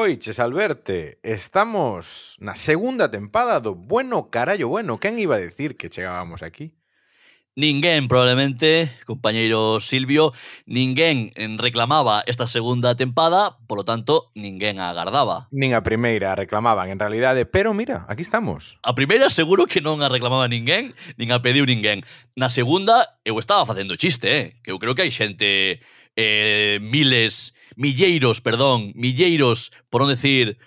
Oiches, Alberte, estamos na segunda tempada do Bueno Carallo Bueno. Quen iba a decir que chegábamos aquí? Ninguén, probablemente, compañeiro Silvio, ninguén reclamaba esta segunda tempada, polo tanto, ninguén a agardaba. Nin a primeira reclamaban, en realidade, pero mira, aquí estamos. A primeira seguro que non a reclamaba ninguén, nin a pediu ninguén. Na segunda, eu estaba facendo chiste, eh? que eu creo que hai xente eh, miles milleiros, perdón, milleiros, por non decir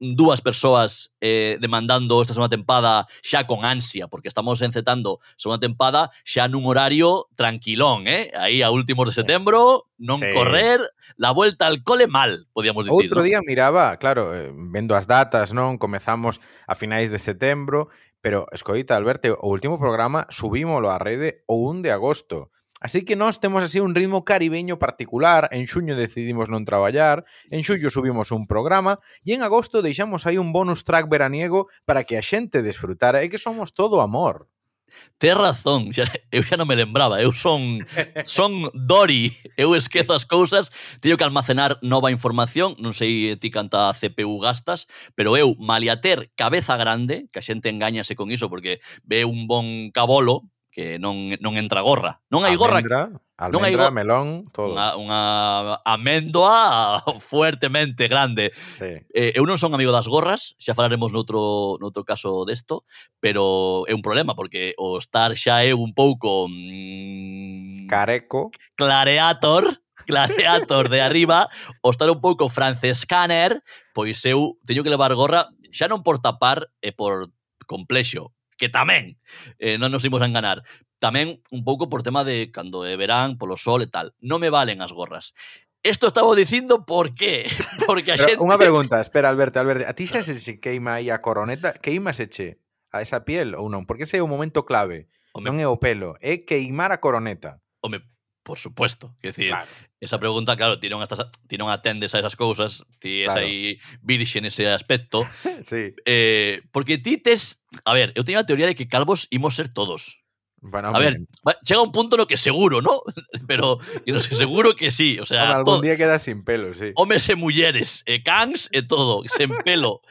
dúas persoas eh, demandando esta segunda tempada xa con ansia, porque estamos encetando segunda tempada xa nun horario tranquilón, eh? Aí a últimos de setembro, non sí. correr, la vuelta al cole mal, podíamos dicir. Outro ¿no? día miraba, claro, eh, vendo as datas, non? Comezamos a finais de setembro, pero, escoita, Alberto, o último programa subímolo á rede o 1 de agosto. Así que nós temos así un ritmo caribeño particular, en xuño decidimos non traballar, en xullo subimos un programa e en agosto deixamos aí un bonus track veraniego para que a xente desfrutara e que somos todo amor. Tes razón, xa, eu xa non me lembraba, eu son son Dori, eu esquezo as cousas, teño que almacenar nova información, non sei eh, ti canta CPU gastas, pero eu, maliater cabeza grande, que a xente engañase con iso porque ve un bon cabolo, que non, non entra gorra. Non hai gorra. Almendra, almendra non hai gorra. melón, todo. Unha, unha améndoa fuertemente grande. Sí. Eh, eu non son amigo das gorras, xa falaremos noutro, noutro caso desto, pero é un problema, porque o estar xa é un pouco... Mmm, Careco. Clareator clareator de arriba, o estar un pouco francescaner, pois eu teño que levar gorra xa non por tapar e por complexo, que tamén eh, non nos imos a enganar. Tamén un pouco por tema de cando é verán, polo sol e tal. Non me valen as gorras. Esto estaba dicindo por qué? Porque a Pero, xente... Unha pregunta, espera, Alberto, Alberto. A ti xa se, se queima aí a coroneta? Queima se che a esa piel ou non? Porque ese é o momento clave. Home, non é o pelo, é queimar a coroneta. Home, por supuesto. Quer decir, claro. esa pregunta, claro, ti non, estás, ti non atendes a esas cousas, ti claro. es aí virxe nese aspecto. sí. Eh, porque ti tes... A ver, eu teño a teoría de que calvos imos ser todos. Bueno, a ver, ver, chega un punto no que seguro, ¿no? Pero que no sé, seguro que sí. O sea, Ahora, algún todo. día queda sin pelo, sí. Hombres e mulleres, e eh, cans e todo, sen pelo.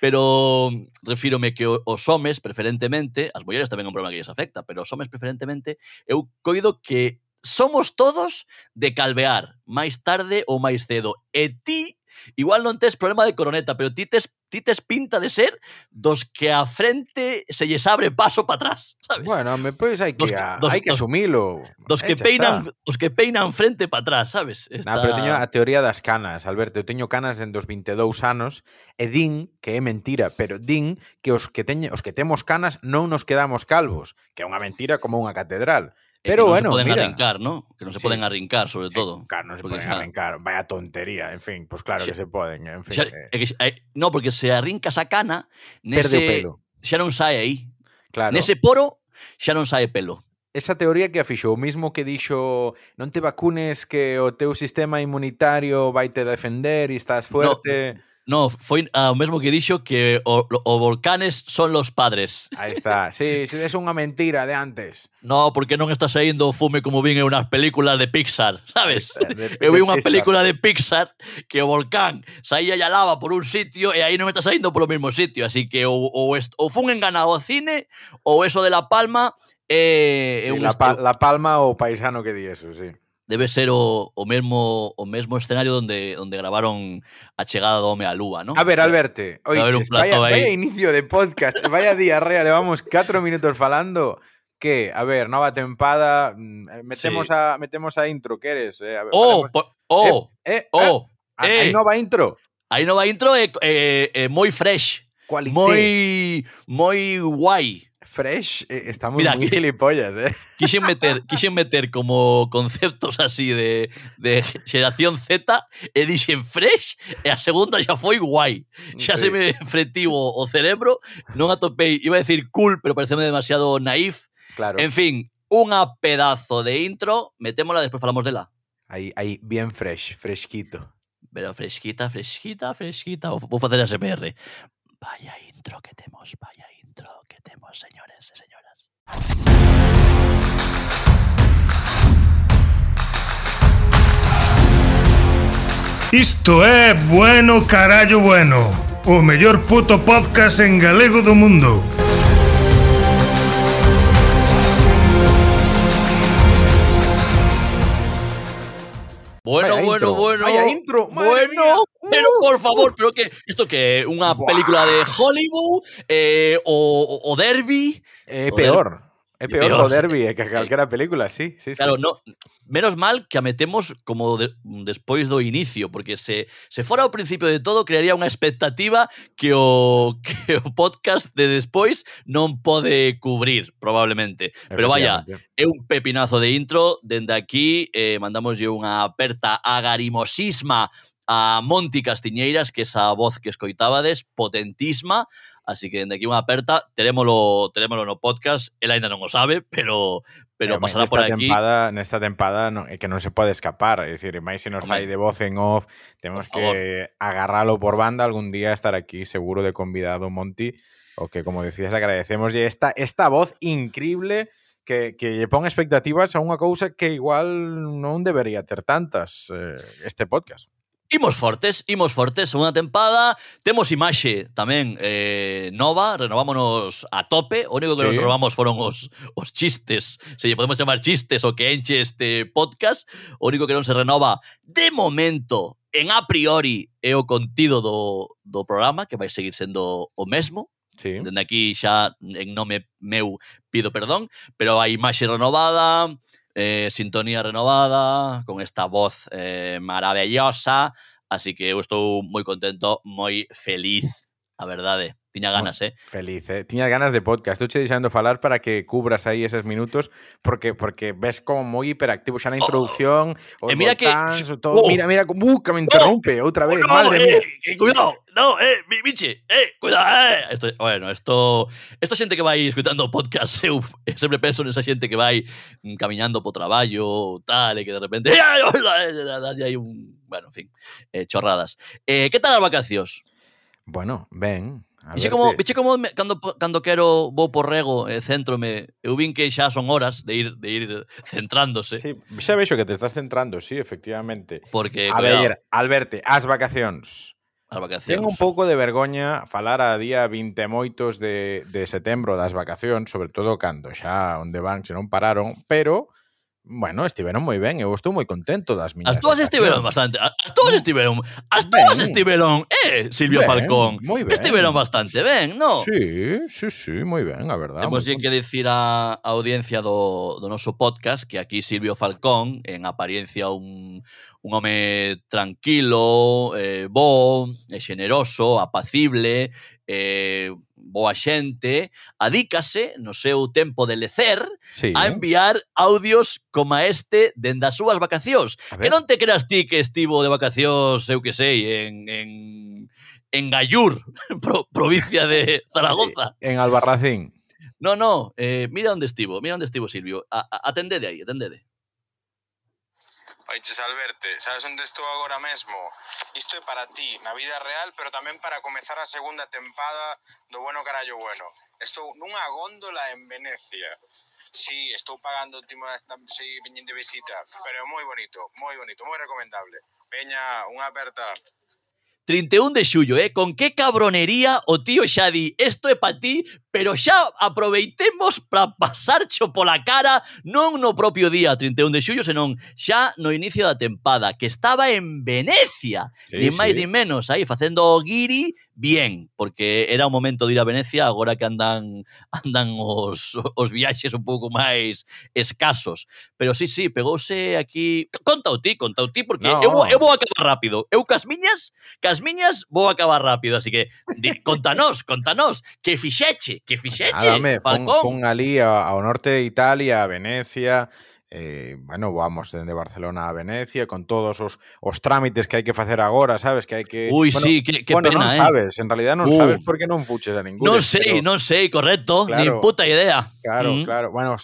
Pero refírome que os homes, preferentemente, as mulleres tamén é un problema que lles afecta, pero os homes, preferentemente, eu coido que somos todos de calvear, máis tarde ou máis cedo. E ti Igual non tes problema de coroneta, pero ti tes, ti tes pinta de ser dos que a frente se lles abre paso para atrás, sabes? Bueno, me pois hai que, dos, a, dos, hai que asumilo. Dos que eh, peinan, está. os que peinan frente para atrás, sabes? Esta... Nah, pero teño a teoría das canas, Alberto, eu teño canas en dos 22 anos e din que é mentira, pero din que os que teñe, os que temos canas non nos quedamos calvos, que é unha mentira como unha catedral Pero que no bueno, se pueden mira. arrincar, ¿no? Que no se sí. pueden arrincar, sobre sí, todo. Claro, no se porque, pueden ah, arrincar. Vaya tontería, en fin, pues claro sí. que se poden, en fin. Eh. Xa, eh. no, porque se arrinca esa cana, nese, Perde o pelo. xa non sae aí. Claro. Nese poro, xa non sae pelo. Esa teoría que afixou, o mismo que dixo non te vacunes que o teu sistema inmunitario vai te defender e estás fuerte... No, No, foi ah, o mesmo que dixo que o, o volcanes son los padres. Aí está. Sí, sí, es unha mentira de antes. No, porque non está saindo o fume como vin en unhas películas de Pixar, sabes? De, de, eu vi unha película de Pixar que o volcán saía a lava por un sitio e aí non está saindo polo mesmo sitio, así que o, o, est, ou fun enganado ao cine ou eso de La Palma é eh, sí, la, pa, la Palma o paisano que di eso, sí debe ser o, o mesmo o mesmo escenario onde onde gravaron a chegada do home á lúa, ¿no? A ver, Alberto, oiches, vaya, aí. vaya inicio de podcast, vaya diarrea, levamos 4 minutos falando que, a ver, nova tempada, mm, eh, metemos sí. a metemos a intro, queres? Eh, a ver, oh, por, oh, eh, eh, oh, ah, ah, eh, eh. Hai nova intro. Hai nova intro é eh, eh, moi fresh. Qualité. Moi moi guai. Fresh, eh, estamos Mira, muy gilipollas, eh. Quixen meter, quixen meter como conceptos así de, de xeración Z e dixen fresh e a segunda xa foi guai. Xa Sí. se me fretiu o, cerebro, non atopei, iba a decir cool, pero pareceme demasiado naif. Claro. En fin, unha pedazo de intro, metémola, despois falamos dela. Ahí, ahí, bien fresh, fresquito. Pero fresquita, fresquita, fresquita. Vou facer a SPR. Vaya intro que temos, vaya intro centro que temos, señores e señoras. Isto é Bueno Carallo Bueno, o mellor puto podcast en galego do mundo. Bueno, Vaya bueno, intro. bueno. Vaya intro. Bueno, mía. pero por favor, pero que esto que una Buah. película de Hollywood eh, o, o, Derby. Eh, o peor. Derby. É peor, peor. o derbi que a calquera película, sí, sí. Claro, sí. no, menos mal que a metemos como de, despois do inicio, porque se se fora ao principio de todo crearía unha expectativa que o que o podcast de despois non pode cubrir, probablemente. Pero vaya, é un pepinazo de intro, dende aquí eh, mandamoslle unha aperta agarimosisma a Monti Castiñeiras, que esa voz que escoitabades, potentísima, Así que dende aquí unha aperta, terémolo, terémolo no podcast, el aínda non o sabe, pero pero, eh, pasará por aquí. Tempada, nesta tempada non, eh, que non se pode escapar, é dicir, máis se nos fai de voz en off, temos que agarralo por banda, algún día estar aquí seguro de convidado Monty, o que como decías agradecemos. Esta esta voz increíble que, que lle pon expectativas a unha cousa que igual non debería ter tantas eh, este podcast. Imos fortes, imos fortes, segunda tempada. Temos imaxe tamén eh, nova, renovámonos a tope. O único que sí. nos renovamos foron os, os chistes, se lle podemos chamar chistes o que enche este podcast. O único que non se renova de momento, en a priori, é o contido do, do programa, que vai seguir sendo o mesmo. Sí. Dende aquí xa en nome meu pido perdón, pero a imaxe renovada, eh, sintonía renovada, con esta voz eh, maravillosa, así que eu estou moi contento, moi feliz, a verdade. Tiña ganas, eh? Feliz, eh? Tiñas ganas de podcast. Estou che deixando falar para que cubras aí eses minutos porque porque ves como moi hiperactivo xa na introducción, os E mira que- botáns, o todo. Oh. Mira, mira, uh, que me interrompe outra vez, no, madre eh, mía. eh, cuidado, no, eh, Michi, eh, cuidado, eh. Esto, bueno, esto, esta xente que vai escutando podcast, eu sempre penso nesa xente que vai mm, camiñando po traballo, tal, e que de repente, darlle aí un, bueno, en fin, eh, chorradas. Eh, que tal as vacacións? Bueno, ben. Vixe como, viche como me, cando, cando quero vou por rego e eh, centrome, eu vin que xa son horas de ir de ir centrándose. Sí, xa vexo que te estás centrando, sí, efectivamente. Porque, a cuidado. ver, Alberto, as vacacións. As vacacións. Ten un pouco de vergoña falar a día 20 e moitos de, de setembro das vacacións, sobre todo cando xa onde van se non pararon, pero Bueno, estiveron moi ben, eu estou moi contento das miñas. As túas estiveron bastante, as túas estiveron, as túas ben. estiveron, eh, Silvio ben, Falcón. Moi ben. Estiveron bastante ben, no? Sí, sí, sí, moi ben, a verdade. Temos que dicir a, a audiencia do, do noso podcast que aquí Silvio Falcón, en apariencia un, un home tranquilo, eh, bo, eh, generoso, apacible, eh, boa xente adícase no seu tempo de lecer sí, a enviar audios como este dende as súas vacacións. Que non te creas ti que estivo de vacacións, eu que sei, en, en, en Gallur, pro, provincia de Zaragoza. En Albarracín. No, no, eh, mira onde estivo, mira onde estivo Silvio. A, a, atendede aí, atendede oiches Alberto, sabes onde estou agora mesmo? Isto é para ti, na vida real, pero tamén para comezar a segunda tempada do Bueno Carallo Bueno. Estou nunha góndola en Venecia. Sí, estou pagando último si sí, viñen de visita, pero é moi bonito, moi bonito, moi recomendable. Veña, unha aperta. 31 de xullo, eh? Con que cabronería o tío xa di, esto é pa ti, pero xa aproveitemos para pasarcho pola cara non no propio día 31 de xullo, senón xa no inicio da tempada, que estaba en Venecia, sí, ni máis sí. ni menos, aí facendo o guiri bien, porque era o momento de ir a Venecia agora que andan andan os, os viaxes un pouco máis escasos. Pero sí, sí, pegouse aquí... Conta o ti, conta o ti, porque no. eu, eu vou acabar rápido. Eu cas miñas, cas miñas vou acabar rápido, así que di, contanos, contanos, que fixeche que ah, fixeche, Adame, fun, fun ali ao norte de Italia, a Venecia, eh, bueno, vamos dende Barcelona a Venecia con todos os, os trámites que hai que facer agora, sabes, que hai que Ui, bueno, sí, que, que bueno, pena, non eh? sabes, en realidad non uh. sabes porque non fuches a ningún. Non sei, pero... non sei, correcto, claro, nin puta idea. Claro, mm. claro, bueno,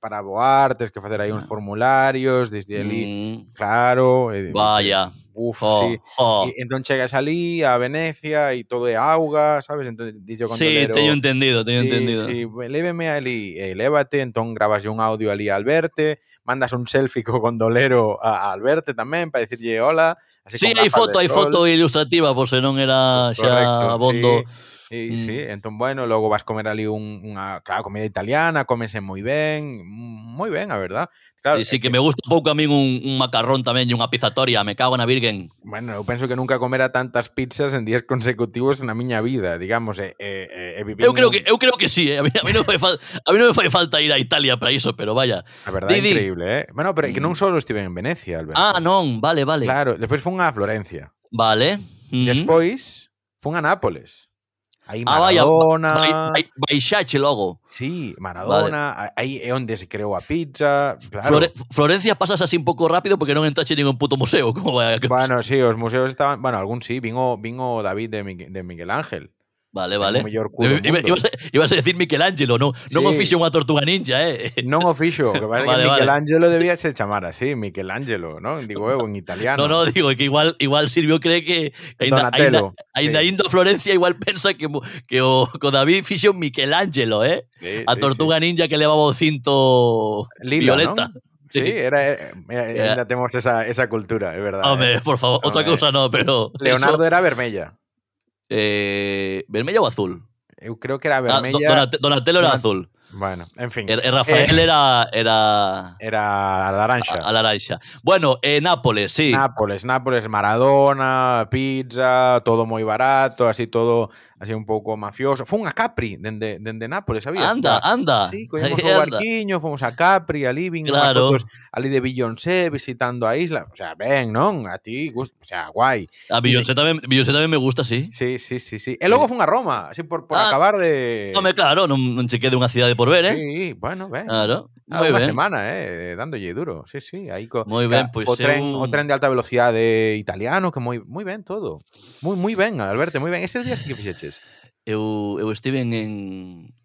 para voar, tes que facer aí uns ah. formularios, desde ali, mm. claro. Eh, Vaya buf, oh, sí. Oh. E, entón chegas ali a Venecia e todo é auga, sabes? Entón dixo controlero. Sí, teño entendido, teño sí, entendido. Sí, léveme ali, eh, lévate, entón grabas un audio ali a Alberte, mandas un selfie co gondolero a, a Alberte tamén para dicirlle hola. Así sí, hai foto, hai foto ilustrativa, por se non era xa Correcto, abondo. Sí. Sí, mm. sí, entón, bueno, logo vas comer ali un, unha, claro, comida italiana, comese moi ben, moi ben, a verdad. Claro, sí, sí, que, que me gusta un pouco a min un, un macarrón tamén e unha pizatoria, me cago na virgen. Bueno, eu penso que nunca comera tantas pizzas en días consecutivos na miña vida, digamos, e, e, e Eu creo que eu creo que sí, eh? a mí, a mí non foi fal, a mí non me fai falta ir a Italia para iso, pero vaya. A verdade é increíble, eh? Bueno, pero que non mm. só estive en Venecia, Alberto. Ah, non, vale, vale. Claro, despois fun a Florencia. Vale. Mm -hmm. Despois fun a Nápoles. Hay Maradona. Ah, vaya, Baixache logo. Sí, Maradona. Vale. Ahí es donde se creó a pizza. Claro. Florencia pasas así un poco rápido porque no entraste en ningún puto museo. Como vaya. Bueno, sí, los museos estaban. Bueno, algún sí. Vino, vino David de, Miguel Ángel. Vale, vale. ibas, a, ibas a decir Michelangelo, non, non o Sí. fixe unha tortuga ninja, eh. Non o fixo, que Vale, que vale. Michelangelo debía se chamar así, Michelangelo, ¿no? Digo eu en italiano. No, no, digo que igual igual Silvio cree que ainda, Donatello. ainda, ainda Sí. indo Florencia igual pensa que, que o co David fixe un Michelangelo, eh? Sí, A sí, tortuga ninja que levaba o cinto. Lila, violeta. ¿no? Sí, era, era, era- ainda temos esa, esa cultura, é verdade. Home, eh. por favor, outra Home. cousa no, pero Leonardo eso, era vermella. eh, vermella ou azul? Eu creo que era ah, vermella. Ah, Donatello Donat Donat era azul. Bueno, en fin. E Rafael eh, era era era a laranxa. A, a laranxa. Bueno, eh, Nápoles, sí. Nápoles, Nápoles, Maradona, pizza, todo moi barato, así todo así un pouco mafioso. Fun a Capri dende, dende Nápoles, sabías? anda, anda. Sí, collemos o barquiño, fomos a Capri, ali vin Claro. fotos ali de Beyoncé visitando a isla. O sea, ben, non? A ti, gust... o sea, guai. A Beyoncé tamén, Beyoncé tamén me gusta, sí. Sí, sí, sí, sí. E logo fun a Roma, así por, por Ah, acabar de... Home, claro, non, non che quede unha cidade por ver, eh? Sí, bueno, ben. Claro. Ah, unha ben. semana, eh, dándolle duro. Sí, sí, aí co, Moi ca- ben, pois o tren, eu- o tren de alta velocidade italiano que moi moi ben todo. Moi moi ben, Alberto, moi ben. Eses días que fixeches? Eu, eu estive en,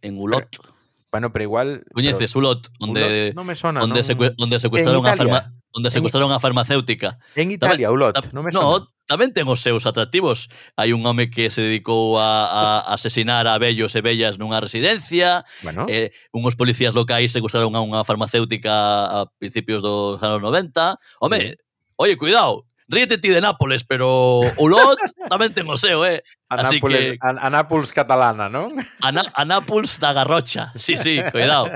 en Ulot. Pero, bueno, pero igual... Coñeces Ulot, onde, Ulot no me sona, onde, non... secue, onde secuestraron a farma, onde secuestraron en, a farmacéutica. En Italia, tamén, Ulot, non me sona. No, tamén ten os seus atractivos. Hai un home que se dedicou a, a asesinar a vellos e vellas nunha residencia. Bueno. Eh, unhos policías locais secuestraron a unha farmacéutica a principios dos anos 90. Home, sí. oye, cuidado, Ríete ti de Nápoles, pero o Lot tamén ten o seu, eh? A Así Nápoles, que... a, a Nápoles catalana, non? A, na, a Nápoles da Garrocha. Sí, sí, cuidado.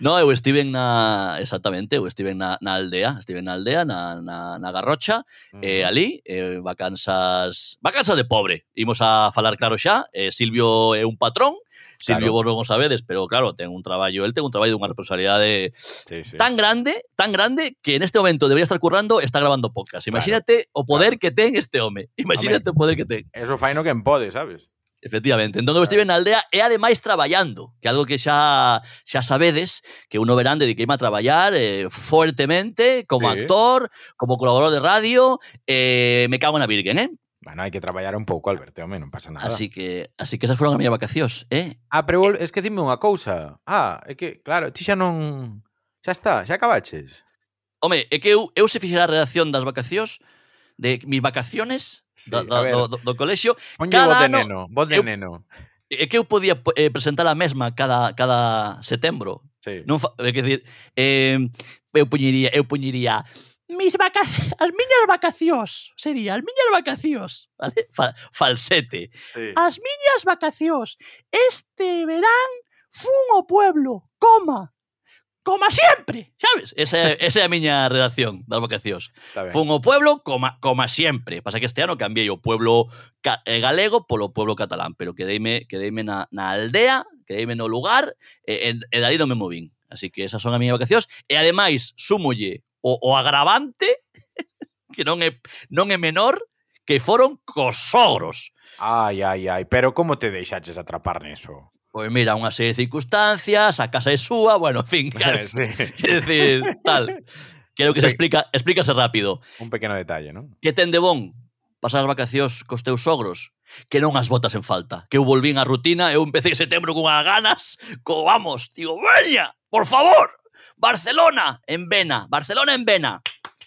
No, eu estive na... Exactamente, eu estive na, na aldea, estive na aldea, na, na, na Garrocha, eh, ali, eh, vacanzas... Vacanzas de pobre. Imos a falar claro xa. Eh, Silvio é un patrón, Silvio claro. con sabedes, pero claro, ten un traballo, el ten un traballo dunha responsabilidade sí, sí. tan grande, tan grande que en este momento debería estar currando, está grabando podcast. Imagínate claro. o poder claro. que ten este home. Imagínate o poder que ten. Eso fai no que empode, sabes? Efectivamente. Entón, claro. estive na aldea e ademais traballando, que algo que xa xa sabedes, que uno verán dediqueime a traballar eh, fortemente como sí. actor, como colaborador de radio, eh, me cago na virgen, eh? Bueno, hai que traballar un pouco, Alberto, home, non pasa nada. Así que, así que esas foron a miñas vacacións, eh? Ah, pero eh, es que dime unha cousa. Ah, é que, claro, ti xa non... Xa está, xa acabaches. Home, é que eu, eu se fixera a redacción das vacacións, de mis vacaciones sí, do, do, do, do, do colexio, Onlle cada ano... Neno, vos de eu, neno. É que eu podía eh, presentar a mesma cada, cada setembro. Sí. Non fa, é que decir, eh, eu poñería, eu poñería mis vacacións, as miñas vacacións, sería, as miñas vacacións, vale? Fa, falsete. Sí. As miñas vacacións, este verán fun o pueblo, coma, coma sempre, sabes? Esa, esa é a miña redacción das vacacións. Fun o pueblo, coma, coma sempre. Pasa que este ano cambiei o pueblo ca eh, galego polo pueblo catalán, pero quedeime, quedeime na, na aldea, quedeime no lugar, e, e, e dali non me movín. Así que esas son as miñas vacacións. E ademais, súmolle o, o agravante que non é, non é menor que foron cos sogros. Ai, ai, ai, pero como te deixaches atrapar neso? Pois mira, unha serie de circunstancias, a casa é súa, bueno, en fin, claro, sí. decir, tal. Creo que se explica, explícase rápido. Un pequeno detalle, non? Que ten de bon pasar as vacacións cos teus sogros, que non as botas en falta. Que eu volvín á rutina, eu empecé setembro cunha ganas, co vamos, tío, veña, por favor, Barcelona en Vena, Barcelona en Vena.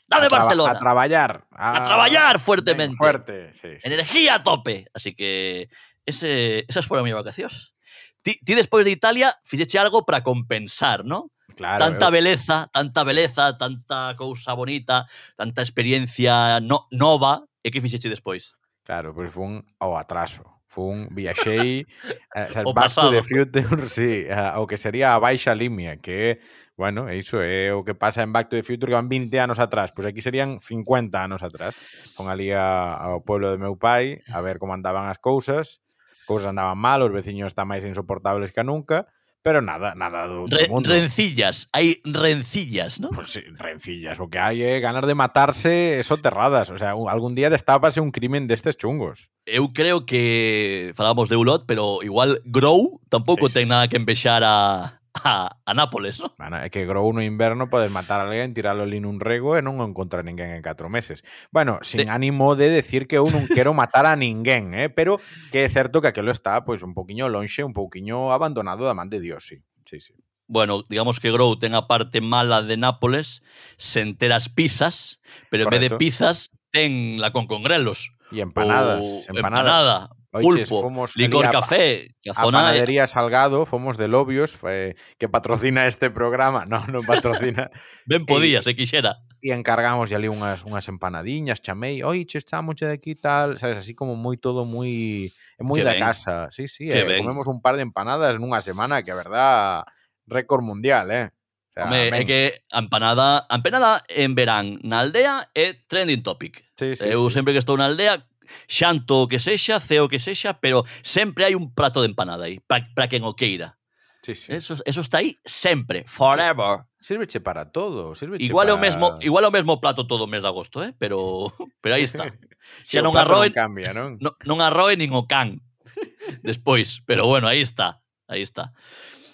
Dame a Barcelona. A traballar. A traballar Venga, fuertemente. fuerte, sí, sí. Energía a tope. Así que ese, esas fueron mis vacacións. Ti, ti despois de Italia fixeche algo para compensar, ¿no? Claro, tanta eu- beleza, tanta beleza, tanta cousa bonita, tanta experiencia no, nova, e que fixeche despois? Claro, pois fun ao atraso. fun viaxei eh, o pasado. de Future, sí, ao que sería a baixa limia, que, bueno, iso é o que pasa en Back to the Future que van 20 anos atrás, pois aquí serían 50 anos atrás. Son ali a, ao pueblo de meu pai a ver como andaban as cousas, cousas andaban mal, os veciños están máis insoportables que nunca, pero nada, nada do, Re, do mundo. Rencillas, hai rencillas, ¿no? Pues sí, rencillas, o que hai é eh, ganas de matarse soterradas, o sea, un, algún día destápase un crimen destes chungos. Eu creo que falamos de Ulot, pero igual Grow tampouco sí, sí. ten nada que empexar a a, a Nápoles, ¿no? Bueno, é que grou no inverno podes matar a alguén, tiralo ali nun rego e non o encontrar ninguén en 4 meses. Bueno, sin De- ánimo de decir que eu non quero matar a ninguén, eh? pero que é certo que aquelo está pois un poquiño lonxe, un pouquiño abandonado da man de Dios, sí. Sí, sí. Bueno, digamos que Grow ten a parte mala de Nápoles sen ter as pizzas, pero en vez de pizzas ten la con congrelos. E empanadas, empanadas. empanada, Oiches, pulpo, fomos licor a, café, que a, zona panadería de... Salgado, fomos de Lobios, fue, que patrocina este programa, no, non patrocina. ben podía, e, se quixera. E encargamos ali unhas unhas empanadiñas, chamei, oiche, estamos de aquí tal, sabes, así como moi todo moi é moi da ben. casa. Sí, sí, que eh, ben. comemos un par de empanadas nunha semana que a verdad récord mundial, eh. O sea, Home, é que a empanada, a empanada en verán na aldea é trending topic. Sí, sí, Eu sí. sempre que estou na aldea xanto o que sexa, ceo o que sexa, pero sempre hai un prato de empanada aí, para quen o queira. Sí, sí. Eso, eso está aí sempre, forever. Sírveche para todo, sírveche igual para... é o mesmo, igual é o mesmo plato todo o mes de agosto, eh, pero pero aí está. Xa non arroen, non cambia, non? Non, non arroe nin o can. Despois, pero bueno, aí está, aí está.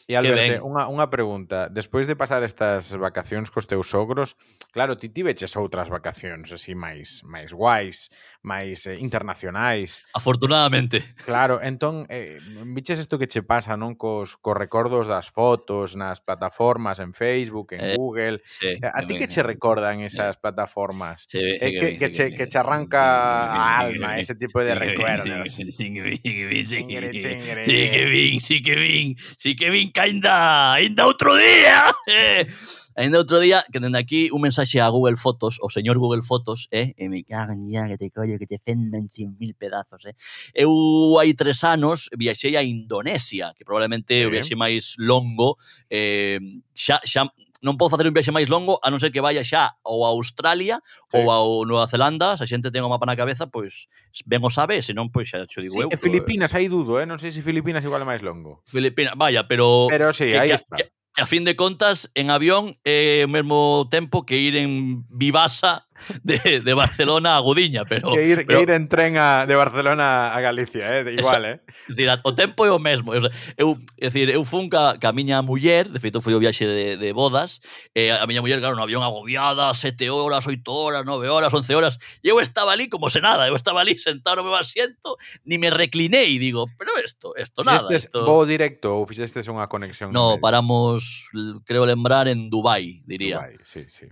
E Alberto, unha, unha pregunta. Despois de pasar estas vacacións cos teus sogros, claro, ti tiveches outras vacacións así máis máis guais, máis eh, internacionais. Afortunadamente. Claro, entón, eh, viches isto que che pasa, non? Cos, cos recordos das fotos, nas plataformas, en Facebook, en eh, Google. Sí, eh, a ti que che eh. recordan esas eh. plataformas? Sí, eh, que, que, che, que che arranca a alma ese tipo de recuerdos. Sí que vin, sí que vin, sí que vin, sí que vin, sí que vin, sí que vin, que Ainda outro día que dende aquí un mensaxe a Google Fotos, o señor Google Fotos, eh, e me cagan ya que te collo, que te fendan 100.000 pedazos, eh. Eu hai tres anos viaxei a Indonesia, que probablemente sí. o viaxe máis longo, eh, xa, xa non podo facer un viaxe máis longo a non ser que vaya xa ou a Australia sí. ou a Nova Zelanda, se a xente ten o mapa na cabeza, pois ben o sabe, se non pois xa xo digo sí, eu. E Filipinas pero... hai dudo, eh? non sei se Filipinas igual é máis longo. Filipinas, vaya, pero Pero sí, que, aí que, está. Que, A fin de contas, en avión é o mesmo tempo que ir en Vivasa de, de Barcelona a Gudiña, pero... Que ir, pero, que ir en tren a, de Barcelona a Galicia, eh, igual, esa, eh? Dicir, o tempo é o mesmo. Eu, é dicir, eu fun ca, ca miña muller, de feito foi o viaxe de, de bodas, eh, a miña muller, claro, no avión agobiada, sete horas, oito horas, nove horas, once horas, e eu estaba ali como se nada, eu estaba ali sentado no meu asiento, ni me reclinei, digo, pero esto, esto nada. Fixestes esto... voo directo ou fixestes unha conexión? No, paramos, creo lembrar, en Dubai diría. Dubai, sí, sí.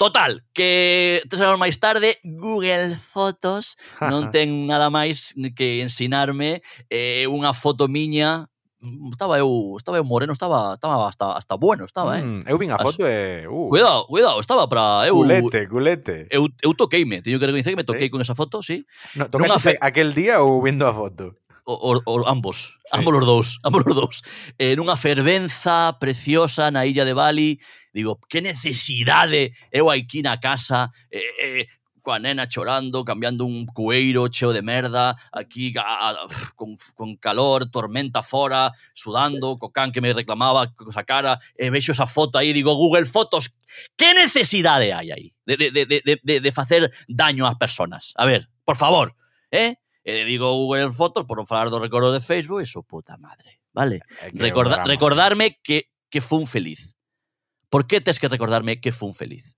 Total, que tres anos máis tarde, Google Fotos non ten nada máis que ensinarme eh, unha foto miña estaba eu, estaba eu moreno, estaba, estaba hasta, hasta bueno, estaba, eh. Mm, eu vin a foto e, uh. Cuidado, cuidado, estaba para eu Culete, culete. Eu eu toqueime, teño que recoñecer que me toquei ¿Sí? con esa foto, sí. No, tocaste fe... aquel día ou vendo a foto? o, o, ambos, sí. ambos os dous, ambos os dous. Eh, nunha fervenza preciosa na illa de Bali, digo, que necesidade eu aquí na casa, eh, eh, coa nena chorando, cambiando un cueiro cheo de merda, aquí a, a, con, con calor, tormenta fora, sudando, co can que me reclamaba, cosa cara, e vexo esa foto aí, digo, Google Fotos, que necesidade hai aí de, de, de, de, de facer daño ás personas? A ver, por favor, eh? Eh, e digo Google Fotos por non falar do recordo de Facebook e so puta madre, vale? Eh, que Recorda drama. recordarme que, que fun feliz. Por que tes que recordarme que fun feliz?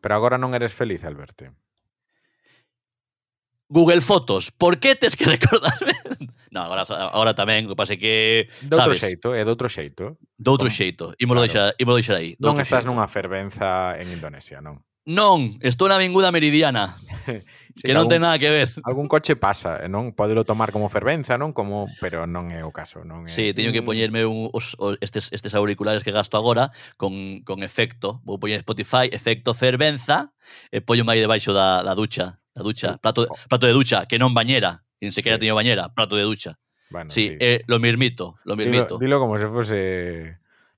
Pero agora non eres feliz, Alberto. Google Fotos, por que tes que recordarme? no, agora, agora tamén, o que pase que... De sabes, xeito, é de outro xeito. De outro xeito, ímolo claro. deixar, ímolo deixar aí. Non estás xeito. nunha fervenza en Indonesia, non? Non, estou na vinguda meridiana. Sí, que non ten nada que ver. Algún coche pasa, non podelo tomar como fervenza, non como, pero non é o caso, non é. Sí, teño que poñerme un, os, os, estes estes auriculares que gasto agora con, con efecto, vou poñer Spotify efecto fervenza e poño aí debaixo da, da ducha, da ducha, plato plato de ducha, que non bañera, nin sequera sí. teño bañera, plato de ducha. Bueno, sí, sí. Eh, lo mirmito, lo mirmito. Dilo, dilo como se fose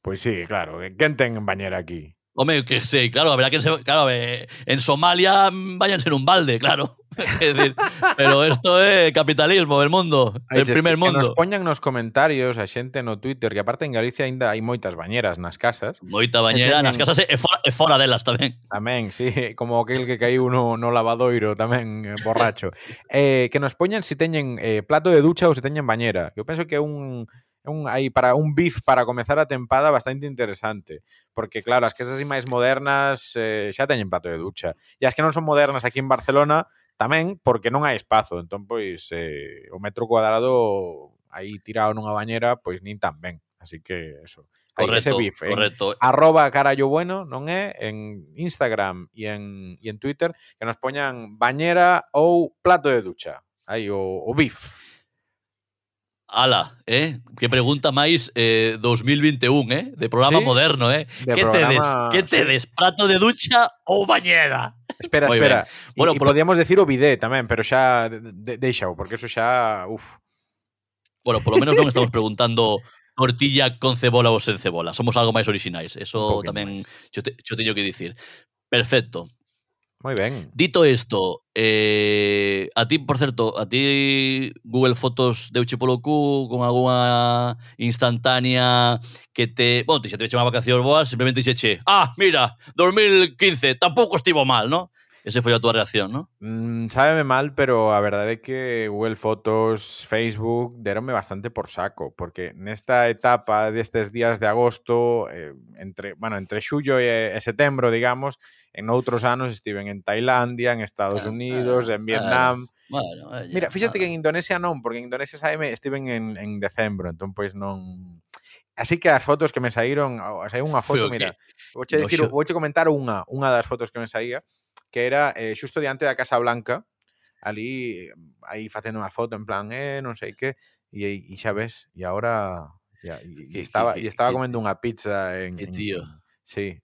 Pois sí, claro, quen ten bañera aquí? Home, que sí, claro, habrá que claro, eh, en Somalia váyanse en un balde, claro. Es decir, pero esto é capitalismo del mundo, Ay, del primer mundo. Que nos poñan nos comentarios a xente no Twitter que aparte en Galicia ainda hai moitas bañeras nas casas. Moita bañera teñen... nas casas e fora, e fora delas tamén. Tamén, sí, como aquel que caiu no, no lavadoiro tamén eh, borracho. eh, que nos poñan se si teñen eh, plato de ducha ou se si teñen bañera. Eu penso que é un un, aí para un beef para comezar a tempada bastante interesante, porque claro, as que esas máis modernas eh, xa teñen plato de ducha. E as que non son modernas aquí en Barcelona tamén porque non hai espazo, entón pois eh, o metro cuadrado aí tirado nunha bañera, pois nin tan ben. Así que eso. Aí correcto, ese beef. Correcto. Eh. En arroba carallo bueno, non é? En Instagram e en, e en Twitter que nos poñan bañera ou plato de ducha. Aí o, o beef. Ala, eh? Que pregunta máis eh, 2021, eh? De programa sí? moderno, eh? De que programa... tedes? Que tedes? Prato de ducha ou bañera? Espera, Muy espera. Ben. Bueno, y, por... podíamos decir o bidé tamén, pero xa de, deixao, porque eso xa, uf. Bueno, polo menos non estamos preguntando tortilla con cebola ou sen cebola. Somos algo máis orixinais. Eso tamén xo, te, xo teño que dicir. Perfecto. Moi ben. Dito isto, eh, a ti, por certo, a ti Google Fotos deuche polo cu con algunha instantánea que te... Bueno, te xa te vexe unha vacación boa, simplemente xe, ah, mira, 2015, tampouco estivo mal, non? Ese foi a túa reacción, ¿no? Mm, sábeme mal, pero a verdade é que Google Fotos, Facebook deronme bastante por saco, porque nesta etapa destes días de agosto, eh, entre, bueno, entre xullo e, e setembro, digamos, en outros anos estiven en Tailandia, en Estados Ah, Unidos, ah, en Vietnam. Bueno, eh, Mira, ya, fíxate que nada. en Indonesia non, porque en Indonesia saime estiven en, en decembro, entón pois non... Así que as fotos que me saíron, saiu unha foto, mira, que- vouche no dicir, vouche comentar unha, unha das fotos que me saía, que era eh, xusto diante da Casa Blanca, ali aí facendo unha foto en plan, eh, non sei que, e, e xa ves, e agora ya, e, e estaba, e estaba comendo unha pizza en, que tío. en Sí.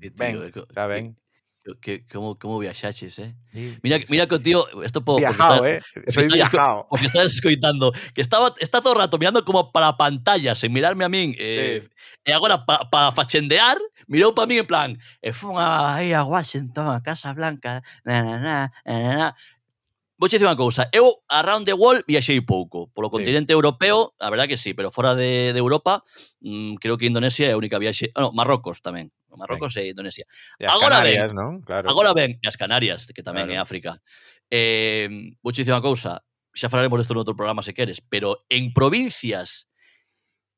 Que tío, ben, está ben que, como, como viaxaches, eh? Sí, mira, mira que o tío, esto po, viajao, está, eh? Soy está, viajao. Porque estás escoitando, que estaba está todo o rato mirando como para a pantalla, sen mirarme a min, eh, sí. e agora para pa fachendear, mirou para min en plan, eh, e fun a, aí a Washington, a Casa Blanca, na, na, na, na, na, Vou dicir unha cousa, eu around the world viaxei pouco, polo sí. continente europeo, a verdad que sí, pero fora de, de Europa, mm, creo que Indonesia é a única viaxe, ah, no, Marrocos tamén, Marrocos ben. e Indonesia. E as agora Canarias, ben, non? Claro. Agora ben, e as Canarias, que tamén claro. é África. Eh, vou dicir unha cousa, xa falaremos disto noutro programa se queres, pero en provincias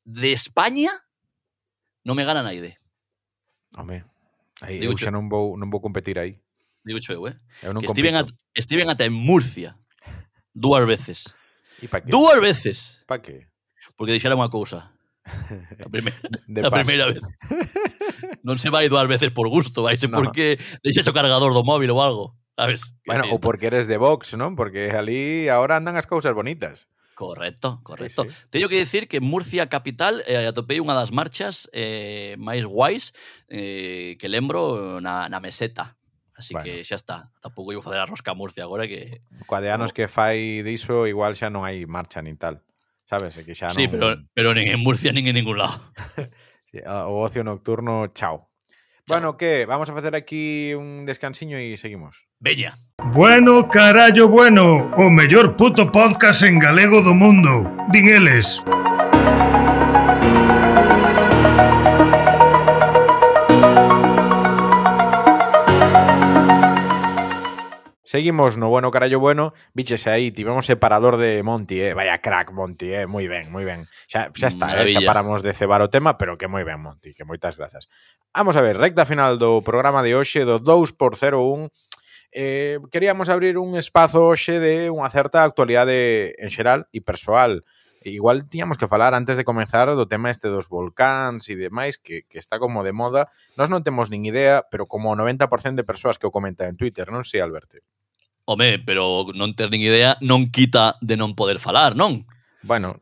de España non me gana naide. Home, aí Digo, eu xa non vou, non vou competir aí. Digo eu, eh? Eu non que estiven, a, estiven ata en Murcia dúas veces. E pa que? Dúas veces. Pa que? Porque deixara unha cousa. A, primeira, a primeira vez. non se vai dúas veces por gusto, vai no. porque deixas o cargador do móvil ou algo. Sabes? Bueno, ou porque eres de Vox, non? Porque ali ahora andan as cousas bonitas. Correcto, correcto. Sí, sí. Teño que decir que Murcia capital eh, atopei unha das marchas eh, máis guais eh, que lembro na, na meseta. Así bueno. que xa está, tampouco iba facer a rosca a Murcia agora que... Coa de anos que fai diso, igual xa non hai marcha nin tal. Sabes, que xa non... Sí, pero, pero nin en Murcia nin en ningún lado. sí, o ocio nocturno, chao. Chao. Bueno, que Vamos a facer aquí un descansiño e seguimos. Veña. Bueno, carallo bueno, o mellor puto podcast en galego do mundo. Din eles. Seguimos no bueno, carallo bueno. Biches aí, tivemos separador de Monty, eh. Vaya crack, Monty, eh. Moi ben, moi ben. Xa, xa está, eh. xa paramos de cebar o tema, pero que moi ben, Monty, que moitas grazas. Vamos a ver, recta final do programa de hoxe, do 2x01. Eh, queríamos abrir un espazo hoxe de unha certa actualidade en xeral e persoal igual tiñamos que falar antes de comenzar do tema este dos volcáns e demais que, que está como de moda. Nós non temos nin idea, pero como o 90% de persoas que o comentan en Twitter, non sei, Alberto. Home, pero non ter nin idea non quita de non poder falar, non? Bueno,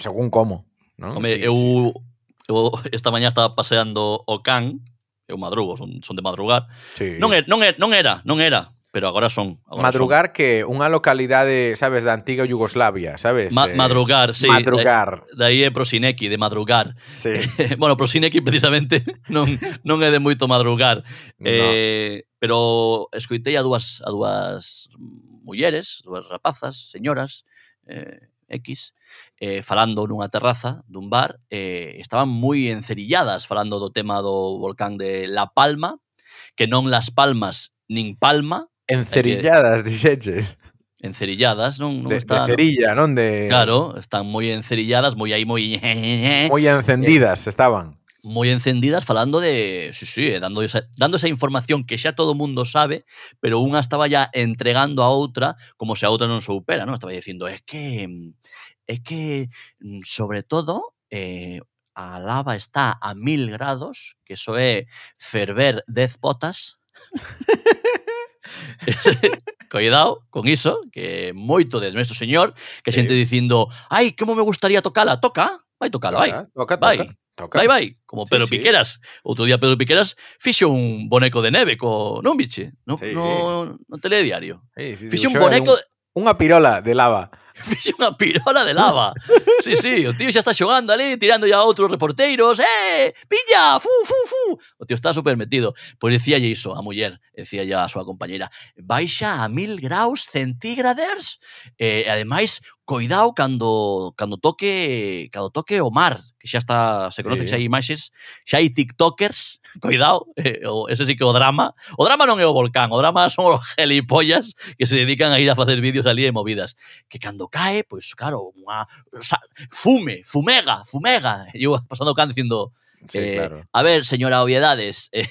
según como, non? Home, sí, eu, sí. eu esta mañá estaba paseando o can, eu madrugo, son, son de madrugar. Sí. Non, er, non, er, non era, non era, pero agora son. Agora madrugar son. que unha localidade, sabes, da antiga Yugoslavia, sabes? Ma eh, madrugar, sí. Madrugar. Daí é Prosineki, de madrugar. Sí. Bueno, Prosineki precisamente non, non é de moito madrugar. No. Eh, pero escoitei a dúas, a dúas mulleres, dúas rapazas, señoras, eh, X, eh, falando nunha terraza dun bar, eh, estaban moi encerilladas falando do tema do volcán de La Palma, que non Las Palmas nin Palma, Encerilladas, dixeches. Encerilladas, non, non de, está, de cerilla, non? non de Claro, están moi encerilladas, moi aí moi moi encendidas eh, estaban. Moi encendidas falando de, sí, sí, eh, dando esa, dando esa información que xa todo mundo sabe, pero unha estaba ya entregando a outra como se a outra non soupera, non? Estaba dicindo, "Es que es que sobre todo eh, a lava está a mil grados, que eso é ferver dez potas. Coidado con iso, que moito de nuestro señor, que sí. xente dicindo, ai, como me gustaría tocala, toca, vai tocala, vai. Toca, toca, vai. Toca. Vai, vai, como Pedro sí, Piqueras. Outro día Pedro Piqueras fixo un boneco de neve co, non biche, no, sí, no, sí. no telediario. Sí, sí, fixo un boneco un, unha pirola de lava fixe unha pirola de lava. Sí, sí, o tío xa está xogando ali, tirando a outros reporteiros, eh, pilla, fu, fu, fu. O tío está super metido. Pois pues iso a muller, dicía a súa compañeira, baixa a mil graus centígrados, e eh, ademais, coidao cando cando toque cando toque o mar, que xa está, se conoce sí. que xa hai imaxes, xa hai tiktokers coidado, eh, o ese sí que o drama. O drama non é o volcán, o drama son os gelipollas que se dedican a ir a facer vídeos ali e movidas. Que cando cae, pois claro, unha, fume, fumega, fumega. E eu pasando o can dicindo, sí, eh, claro. a ver, señora Obviedades, eh,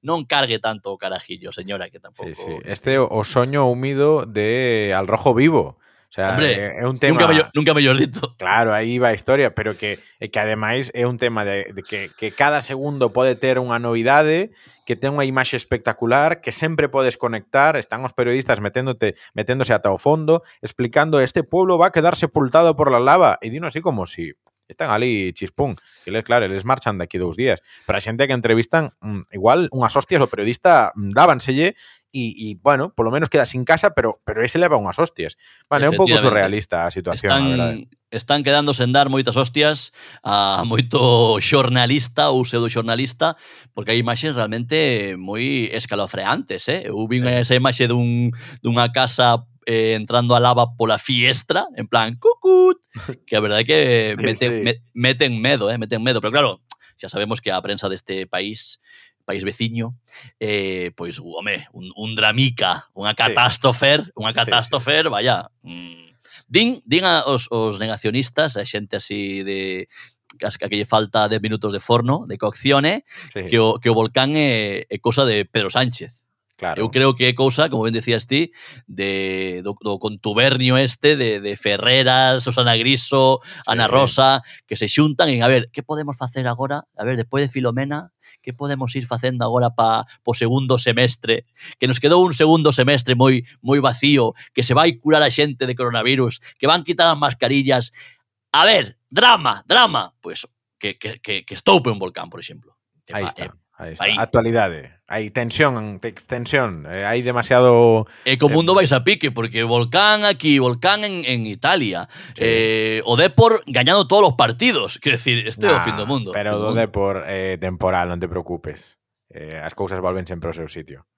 non cargue tanto o carajillo, señora, que tampouco... Sí, sí. Este o soño húmido de Al Rojo Vivo. O sea, Hombre, eh, é un tema... Nunca mellor, nunca mellor dito. Claro, aí va a historia, pero que, eh, que ademais é un tema de, de que, que cada segundo pode ter unha novidade, que ten unha imaxe espectacular, que sempre podes conectar, están os periodistas meténdote, meténdose ata o fondo, explicando este pueblo va a quedar sepultado por la lava, e dino así como si están ali chispún, que les, claro, les marchan daqui dous días. Para a xente que entrevistan, mm, igual, unhas hostias o periodista mm, dábanselle y, y, bueno, por lo menos queda sin casa, pero, pero ese leva unhas hostias. Bueno, é un pouco surrealista a situación, están, a verdade. ¿eh? Están quedándose en dar moitas hostias a moito xornalista ou pseudo-xornalista, porque hai imaxes realmente moi escalofreantes, eh? Eu vi esa imaxe dun, dunha casa eh, entrando a lava pola fiestra, en plan, cucut, que a verdade é que meten, sí. me, meten medo, eh? meten medo, pero claro, xa sabemos que a prensa deste país país veciño, eh, pois, home, un, un dramica, unha catástrofer, sí. unha catástrofer, sí, sí. vaya... Mm, Din, din a, os, os negacionistas, a xente así de, que lle falta 10 minutos de forno, de cocción, sí. que, o, que o volcán é, é cosa de Pedro Sánchez. Claro. Eu creo que é cousa, como ben decías ti, de, do, do contubernio este de, de Ferreras, Susana Griso, sí. Ana Rosa, que se xuntan en, a ver, que podemos facer agora? A ver, despois de Filomena, que podemos ir facendo agora pa, po segundo semestre? Que nos quedou un segundo semestre moi moi vacío, que se vai curar a xente de coronavirus, que van quitar as mascarillas. A ver, drama, drama. Pois, pues, que, que, que, que estoupe un volcán, por exemplo. Aí está. Eh, Aí está, aí. actualidade. Hai tensión, tensión, eh, hai demasiado E co o eh, mundo vais a pique porque volcán aquí, volcán en, en Italia. Sí. Eh, o Depor gañando todos os partidos, quer decir, este nah, é o fin do mundo. Pero do mundo. Depor eh, temporal, non te preocupes. Eh, as cousas volven sempre ao seu sitio.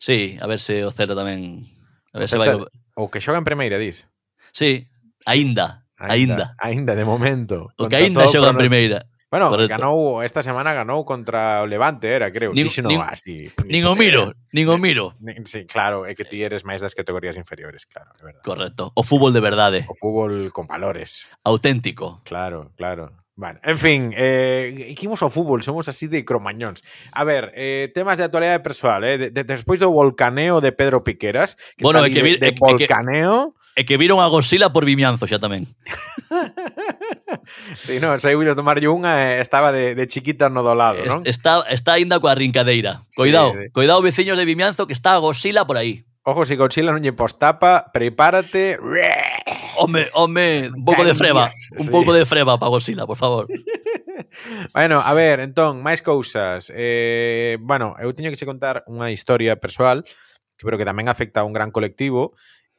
Sí, a ver se o Celta tamén a ver o se vai o que xoga en primeira, dis. Sí, aínda, aínda. Aínda de momento. O que aínda xoga en primeira. Bueno, Correcto. ganou, esta semana ganou contra o Levante, era, creo. Nin, Dixeno nin, así. Nin o miro, nin eh, o miro. Sí, claro, é que ti eres máis das categorías inferiores, claro, é verdade. Correcto. O fútbol de verdade. O fútbol con valores. Auténtico. Claro, claro. Bueno, en fin, eh, imos ao fútbol, somos así de cromañóns. A ver, eh, temas de actualidade persoal, eh, de, de, despois do volcaneo de Pedro Piqueras, que bueno, está é que, vir, de, de volcaneo... É que, é que viron a Godzilla por Vimianzo xa tamén. sí, non, saiu tomar unha e eh, estaba de, de chiquita no do lado, non? Está, está ainda coa rincadeira. Coidado, sí, sí. coidado veciños de Vimianzo que está a Godzilla por aí. Ojo, si Godzilla non lle postapa, prepárate. Home, home, un pouco de freba, un sí. pouco de freba para Godzilla, por favor. bueno, a ver, entón, máis cousas. Eh, bueno, eu teño que che contar unha historia persoal que pero que tamén afecta a un gran colectivo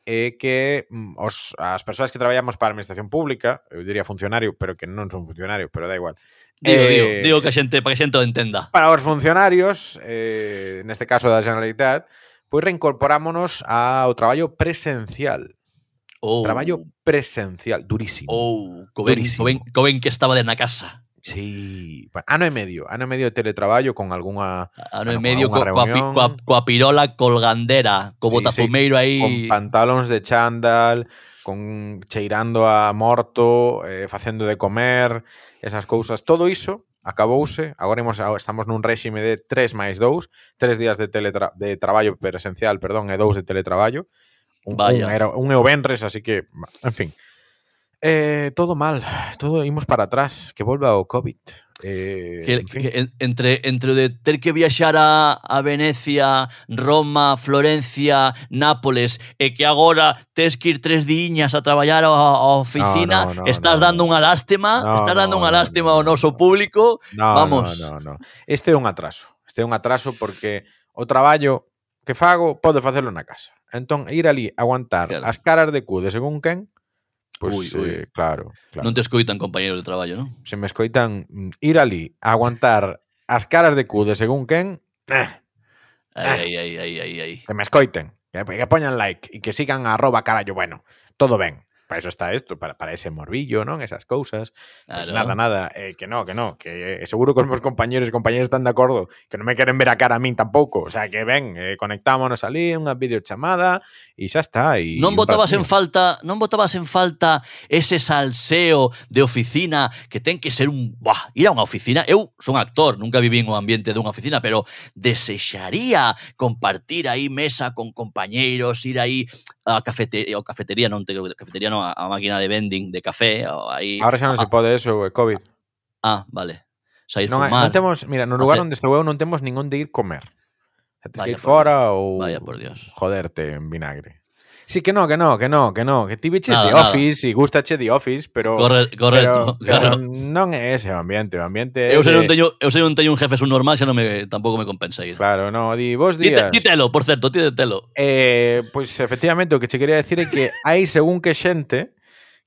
é que mm, os, as persoas que traballamos para a administración pública, eu diría funcionario, pero que non son funcionarios, pero da igual. Digo, eh, digo, digo que a xente, para que a xente o entenda. Para os funcionarios, eh, neste caso da Generalitat, pois reincorporámonos ao traballo presencial. Oh. Traballo presencial, durísimo. Oh, co ben, durísimo. Co ben, co ben que estaba de na casa. Sí, ano e medio, ano e medio de teletraballo con algunha ano e medio co, coa, coa, coa pirola colgandera, co sí, botafumeiro sí, aí con pantalóns de chándal, con cheirando a morto, eh, facendo de comer, esas cousas, todo iso acabouse, agora imos, estamos nun réxime de 3 máis 2, 3 días de teletra de traballo presencial, perdón, e 2 de teletraballo. Un, Vaya. un, era, un e o venres, así que, en fin. Eh, todo mal, todo imos para atrás, que volva o COVID. Eh, que, en fin. que entre, entre o de ter que viaxar a, a Venecia, Roma, Florencia, Nápoles e que agora tes que ir tres diñas a traballar a, a oficina, no, no, no, estás no, dando unha lástima, no, estás dando no, unha lástima no, ao noso público. No, Vamos. No, no, no. Este é un atraso. Este é un atraso porque o traballo que fago pode facelo na casa. Entón, ir ali, aguantar claro. as caras de cu de según quen, Pois, pues, ui, ui. Eh, claro, claro. Non te escoitan compañeros de traballo, non? Se me escoitan mm, ir ali, aguantar as caras de cu de según quen, eh, eh. Ai, ai, ai, ai, ai. Que me escoiten, que, que poñan like e que sigan a arroba carallo bueno. Todo ben. Para eso está isto, para, para ese morbillo, non? Esas cousas. Claro. Pues nada, nada, eh, que no, que no, que eh, seguro que os meus compañeros e compañeras están de acordo, que non me queren ver a cara a min tampouco. O sea, que ven, eh, conectámonos ali, unha videochamada, e xa está. E non botabas en falta, non botabas en falta ese salseo de oficina que ten que ser un, buah, ir a unha oficina. Eu son actor, nunca vivín o ambiente dunha oficina, pero desexaría compartir aí mesa con compañeiros, ir aí a eh, cafetería, ou cafetería non, te, cafetería non, a, a máquina de vending de café, aí. Agora xa non se pode eso, é COVID. Ah, vale. Sair non, fumar. Non temos, mira, no lugar hacer... onde estou eu non temos ningún de ir comer. Gente que ir fora ou Vaya por Dios. joderte en vinagre. Sí, que no, que no, que no, que no, que ti biches nada, The nada. Office e gustache The Office, pero Corre, correcto, pero, claro. pero non é ese o ambiente, o ambiente Eu sei non teño, eu sei non teño un jefe subnormal, xa non me tampouco me compensa ir. Claro, no, di vos días. Ti telo, por certo, titelo. Eh, pois pues, efectivamente o que che quería decir é que hai según que xente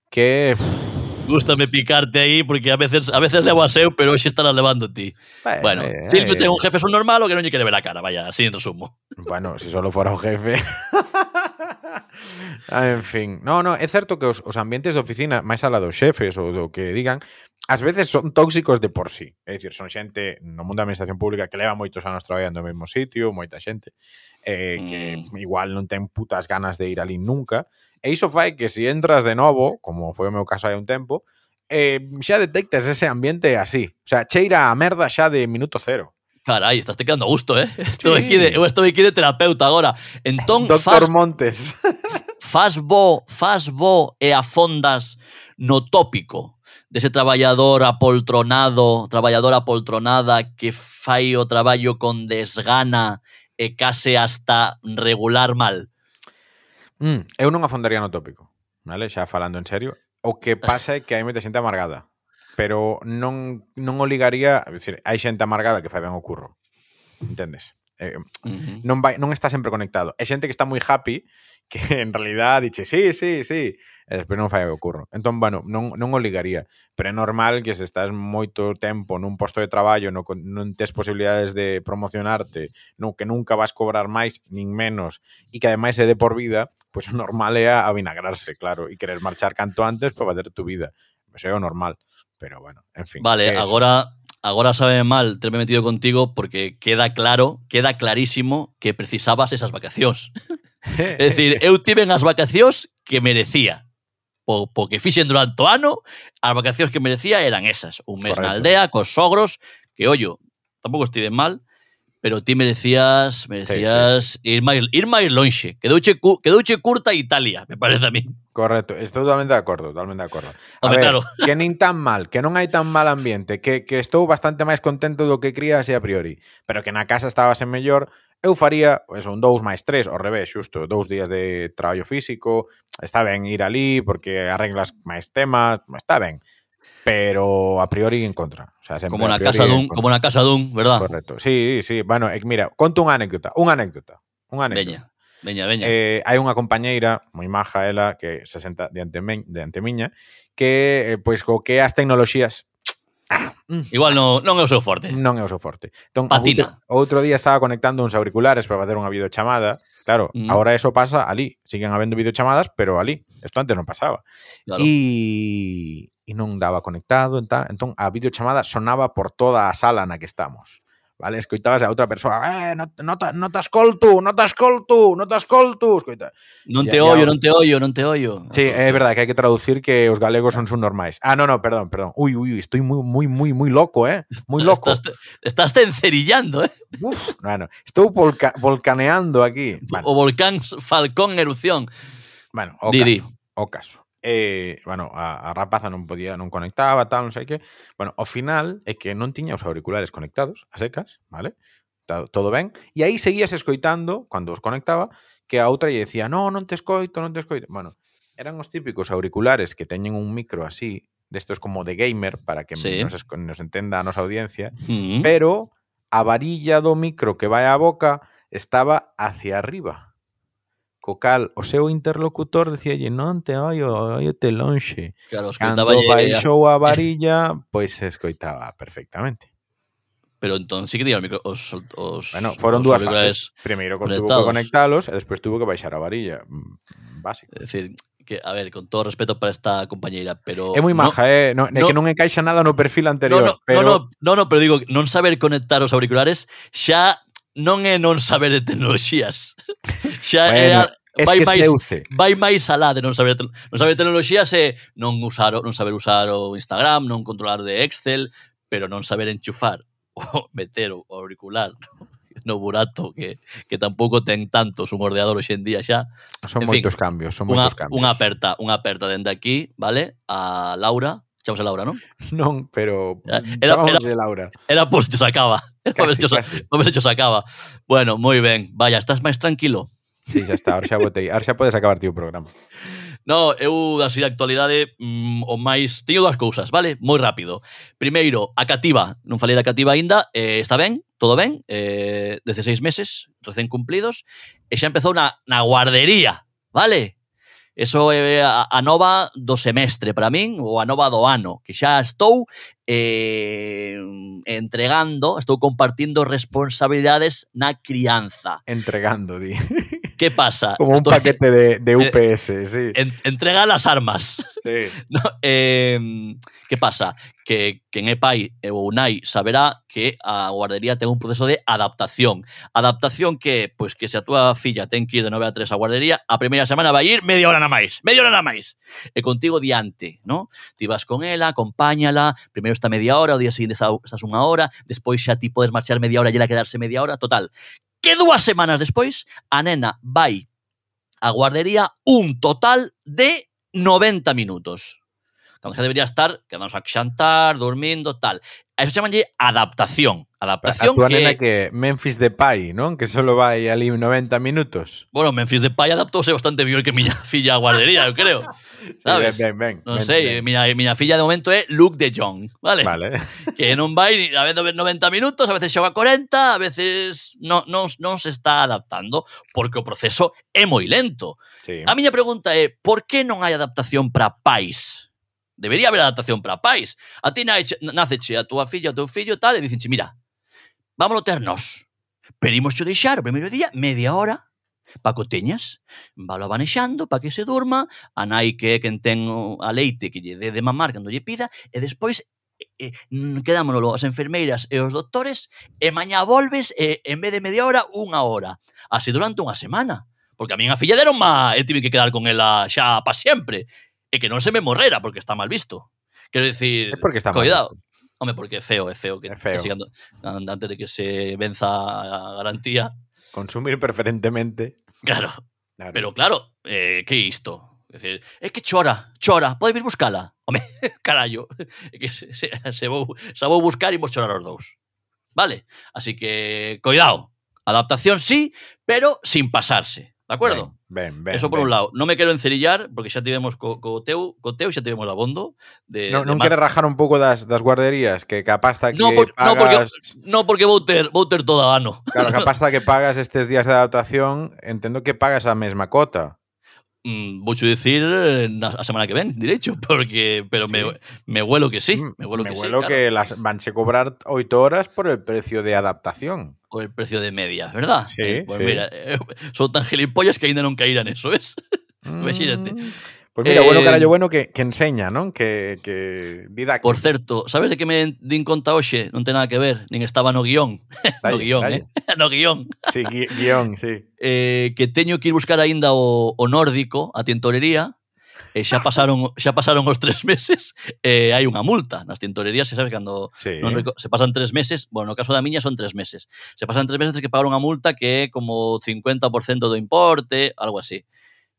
que pff, Gústame picarte aí porque a veces a veces levo a seu, pero hoxe estarás levando ti. Vale, bueno, eh, Silvio eh. ten un jefe son normal o que non lle quere ver a cara, vaya, así en resumo. Bueno, se si solo fora o jefe. Ah, en fin, no, no, é certo que os, os ambientes de oficina, máis ala dos xefes ou do que digan, ás veces son tóxicos de por sí. É dicir, son xente no mundo da administración pública que leva moitos anos traballando no mesmo sitio, moita xente, eh, mm. que igual non ten putas ganas de ir ali nunca, E iso fai que se si entras de novo, como foi o meu caso hai un tempo, eh, xa detectas ese ambiente así. O sea, cheira a merda xa de minuto cero. Carai, estás te quedando gusto, eh? Estou sí. aquí de, eu estou aquí de terapeuta agora. Entón, Doctor fas, Montes. fas bo, fas bo e afondas no tópico dese traballador apoltronado, traballadora apoltronada que fai o traballo con desgana e case hasta regular mal. Mm, eu non afondaría no tópico, vale? Xa falando en serio. O que pasa é que hai moita xente amargada, pero non, non o ligaría... É dicir, hai xente amargada que fai ben o curro, entendes? Eh, uh -huh. non vai non está sempre conectado. É xente que está moi happy que en realidad dixe, sí, sí, sí, e despois non fai o curro. Entón, bueno, non, non o ligaría. Pero é normal que se estás moito tempo nun posto de traballo no, non tes posibilidades de promocionarte, no, que nunca vas cobrar máis nin menos e que ademais é de por vida, pois pues, o normal é a avinagrarse, claro, e querer marchar canto antes para valer tu vida. Eso é o normal. Pero bueno, en fin. Vale, agora agora sabe mal terme metido contigo porque queda claro, queda clarísimo que precisabas esas vacacións. é dicir, eu tive as vacacións que merecía po, po que fixen durante o ano, as vacacións que merecía eran esas. Un mes Correcto. na aldea, cos sogros, que, ollo, tampouco estive mal, pero ti merecías merecías sí, sí, sí. ir máis ir máis lonxe. Quedouche quedouche curta Italia, me parece a mí. Correcto, estou totalmente de acordo, totalmente de acordo. A Home, ver, claro. que nin tan mal, que non hai tan mal ambiente, que, que estou bastante máis contento do que críase a priori, pero que na casa estabase mellor Eu faría, son dous máis tres, ao revés, xusto, dous días de traballo físico, está ben ir ali porque arreglas máis temas, está ben, pero a priori en contra. O sea, como na casa dun, como na casa dun, verdad? Correcto. Sí, sí, bueno, mira, conto unha anécdota, unha anécdota, unha anécdota. Veña. Veña, veña. Eh, hai unha compañeira, moi maja ela, que se senta diante, men, diante miña, que, eh, pois, co que as tecnoloxías Mm. Igual non, non é o seu forte. Non é o seu forte. Entón, Patina. Outro, outro día estaba conectando uns auriculares para facer unha videochamada. Claro, mm. agora eso pasa ali. Siguen habendo videochamadas, pero ali. Isto antes non pasaba. Claro. E, e non daba conectado. enta, entón, a videochamada sonaba por toda a sala na que estamos vale? Escoitabas a outra persoa, eh, non, non, non te escolto, non te escolto, non te escolto, escoita. Non te ollo, non te ollo, non te ollo. Sí, é verdade que hai que traducir que os galegos son subnormais. Ah, non, non, perdón, perdón. Ui, ui, estoy moi moi moi moi loco, eh? Moi loco. Estás, estás tencerillando, eh? Uf, bueno, estou volca, volcaneando aquí. Bueno. O volcán Falcón erupción. Bueno, o Didi. caso. O caso eh, bueno, a, a rapaza non podía, non conectaba, tal, non sei que. Bueno, ao final é que non tiña os auriculares conectados, a secas, vale? Todo ben. E aí seguías escoitando, cando os conectaba, que a outra lle decía, no, non te escoito, non te escoito. Bueno, eran os típicos auriculares que teñen un micro así, destos como de gamer, para que sí. nos, nos entenda a nosa audiencia, mm pero a varilla do micro que vai á boca estaba hacia arriba. Co cal, o seu interlocutor decíalle non te oio, oiote lonxe. Claro, Cando baixou a varilla, pois se escoitaba perfectamente. Pero entón sí que tiña micro, os, os Bueno, foron os dúas fases. Primeiro tuvo que conectalos e despois tuvo que baixar a varilla. Mm, básico. É dicir, que, a ver, con todo respeto para esta compañeira, pero... É moi maja, no, eh? No, no, é que non encaixa nada no perfil anterior. No, no, pero... no, no, no, no, pero digo, non saber conectar os auriculares xa non é non saber de tecnoloxías. Xa bueno, é vai máis vai máis alá de non saber non saber tecnoloxías é non usar non saber usar o Instagram, non controlar de Excel, pero non saber enchufar o meter o auricular no burato que, que tampouco ten tantos un ordenador hoxe en día xa. Son en moitos fin, cambios, son unha, moitos cambios. Unha aperta, unha aperta dende aquí, vale? A Laura Chamamos a Laura, non? Non, pero eh, era, era, de Laura. Era por se sacaba. Era por se se sacaba. Bueno, moi ben. Vaya, estás máis tranquilo? Sí, xa está. Ahora xa botei. Ahora xa podes acabar, ti o programa. No, eu da da actualidade mm, o máis... Teño dúas cousas, vale? Moi rápido. Primeiro, a cativa. Non falei da cativa aínda. Eh, está ben, todo ben. Eh, 16 meses, recén cumplidos. E xa empezou na, na guardería, vale? Eso é a, a nova do semestre para min ou a nova do ano, que xa estou eh, entregando, estou compartindo responsabilidades na crianza. Entregando, di. Que pasa? Como estou, un paquete de, de UPS, eh, sí. En, entrega las armas. Sí. No, eh, que pasa? Que quen é pai eh, ou nai saberá que a guardería ten un proceso de adaptación. Adaptación que, pois, pues, que se a túa filla ten que ir de 9 a 3 a guardería, a primeira semana vai ir media hora na máis, media hora na máis. E contigo diante, no? Ti vas con ela, acompáñala, primeiro está media hora, o día seguinte estás unha hora, despois xa ti podes marchar media hora e ela quedarse media hora, total. Que dúas semanas despois, a nena vai a guardería un total de 90 minutos cando xa debería estar, quedándose a xantar, dormindo, tal. A eso chamanlle adaptación. Adaptación a tua que... nena que Memphis Depay, non? Que solo vai ali 90 minutos. Bueno, Memphis Depay adaptouse bastante mellor que miña filla a guardería, eu creo. ¿Sabes? Sí, ben, ben, ben, non ben, sei, ben. Miña, miña filla de momento é Luke de Jong, vale? Vale. Que non vai a veces 90 minutos, a veces xoga 40, a veces non, non, non se está adaptando porque o proceso é moi lento. Sí. A miña pregunta é, por que non hai adaptación para pais? debería haber adaptación para pais. A ti nace, naceche a túa filla, o teu fillo, tal, e dicenche, mira, vámonos ternos. Pedimos xo deixar o primeiro día media hora pa que teñas, valo abanexando para que se durma, a nai que é quen ten a leite que lle dé de mamar cando lle pida, e despois e, quedámonos as enfermeiras e os doctores e mañá volves e, en vez de media hora, unha hora. Así durante unha semana. Porque a miña a filla deron má e tive que quedar con ela xa pa sempre. E que non se me morrera porque está mal visto. Porque está mal cuidado. visto. Home, porque é feo, é feo que, É feo. que sigan, antes de que se venza garantía. Consumir preferentemente. Claro, Claro. pero claro, eh, que é isto? É dicir, é que chora, chora, pode vir buscala. Home, carallo, é que se, se, se, vou, se a buscar e vos chorar os dous. Vale? Así que, cuidado, adaptación sí, pero sin pasarse, de acuerdo? Ben, ben, Eso por ben. un lado. Non me quero encerillar, porque xa tivemos co, co, teu, co teu xa tivemos abondo. De, non, de non quere rajar un pouco das, das guarderías que a pasta que no, por, pagas... No porque, no, porque vou ter, vou ter todo ano. Claro, que a pasta que pagas estes días de adaptación, entendo que pagas a mesma cota. Mm, voucho dicir eh, na, a semana que ven, direito, porque pero me, Sí. me huelo que sí, Mm, me huelo que sí. huelo claro, que las vanse cobrar 8 horas por el precio de adaptación por el precio de media, ¿verdad? Sí, Eh, pues sí. mira, eh, son tan gilipollas que ainda non caíran eso, ¿ves? Imagínate. Pues mira, eh, bueno, carallo bueno que, que enseña, ¿no? Que, que didáctico. Por certo, sabes de que me din conta hoxe? Non ten nada que ver, nin estaba no guión. Dalle, no guión, dalle. eh? No guión. Sí, gui guión, sí. Eh, que teño que ir buscar aínda o, o nórdico, a tintorería, e xa pasaron xa pasaron os tres meses e hai unha multa nas tintorerías se sabe cando sí. non se pasan tres meses bueno no caso da miña son tres meses se pasan tres meses que pagar unha multa que é como 50% do importe algo así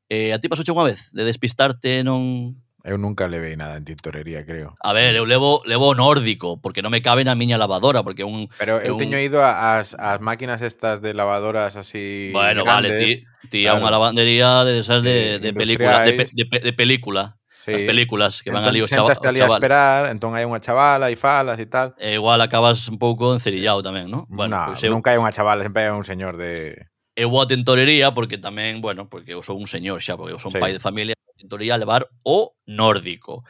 Eh, a ti pasouche unha vez de despistarte non Eu nunca levei nada en tintorería, creo. A ver, eu levo levo nórdico, porque non me cabe na miña lavadora, porque un Pero eu un... teño ido ás as máquinas estas de lavadoras así Bueno, grandes, vale, ti ti claro. a unha lavandería de esas de, sí, de película, de, de, de película. Sí. As películas que entón, van ali o entón, chaval. ali a esperar, entón hai unha chavala e falas e tal. E igual acabas un pouco encerillado tamén, ¿no? Bueno, no, pues eu... nunca hai unha chavala, sempre hai un señor de eu a tintorería porque tamén, bueno, porque eu sou un señor xa, porque eu son sí. pai de familia, tentorería levar o nórdico.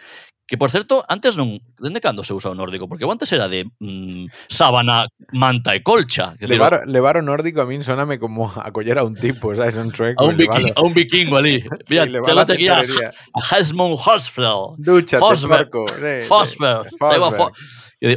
Que, por certo, antes non... Dende cando se usa o nórdico? Porque antes era de mm, sábana, manta e colcha. Que levar, decir, levar o nórdico a min soname como a coller a un tipo, sabes, un sueco. A un, viking, a un vikingo ali. Mira, sí, te lo te guía a Hesmon Horsfell. Dúchate, Fosberg. Marco. Sí, Fosberg. Fosberg.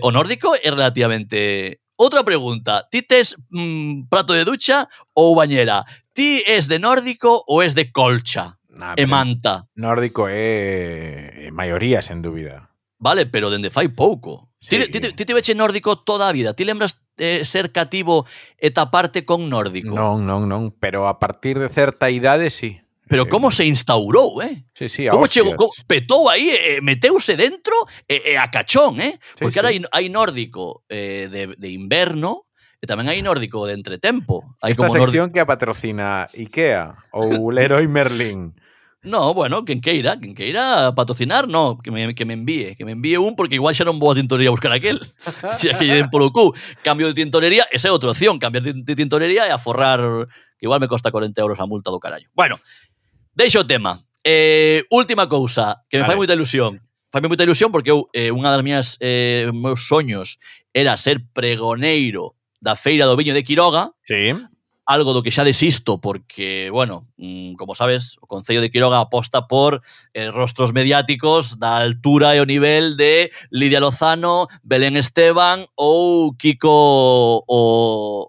O nórdico é relativamente Outra pregunta, ti tes mm, prato de ducha ou bañera? Ti es de nórdico ou es de colcha nah, e manta? Nórdico é, é maioría, sen dúbida. Vale, pero dende fai pouco. Sí. Ti, ti, ti te veche nórdico toda a vida. Ti lembras eh, ser cativo e taparte con nórdico? Non, non, non. Pero a partir de certa idade, sí. Pero eh, como se instaurou, eh? Sí, sí, como hostias. chegou, como, petou aí, eh, eh, meteuse dentro e eh, eh, a cachón, eh? Porque sí, ahora hai, hai nórdico eh, de, de inverno e tamén hai nórdico de entretempo. Hai Esta como sección nórdico... que a patrocina IKEA ou Leroy Merlin. No, bueno, quen queira, quen queira patrocinar, no, que me, que me envíe, que me envíe un porque igual xa non vou a tintorería a buscar aquel. xa que lle polo cu. Cambio de tintorería, esa é outra opción, cambiar de tintorería e aforrar que igual me costa 40 euros a multa do carallo. Bueno, Deixo o tema. Eh, última cousa, que me vale. fai moita ilusión. Faime moita ilusión porque eu, eh, unha das minhas eh, meus soños era ser pregoneiro da Feira do Viño de Quiroga. Sí. Algo do que xa desisto porque, bueno, mm, como sabes, o Concello de Quiroga aposta por eh, rostros mediáticos da altura e o nivel de Lidia Lozano, Belén Esteban ou Kiko o,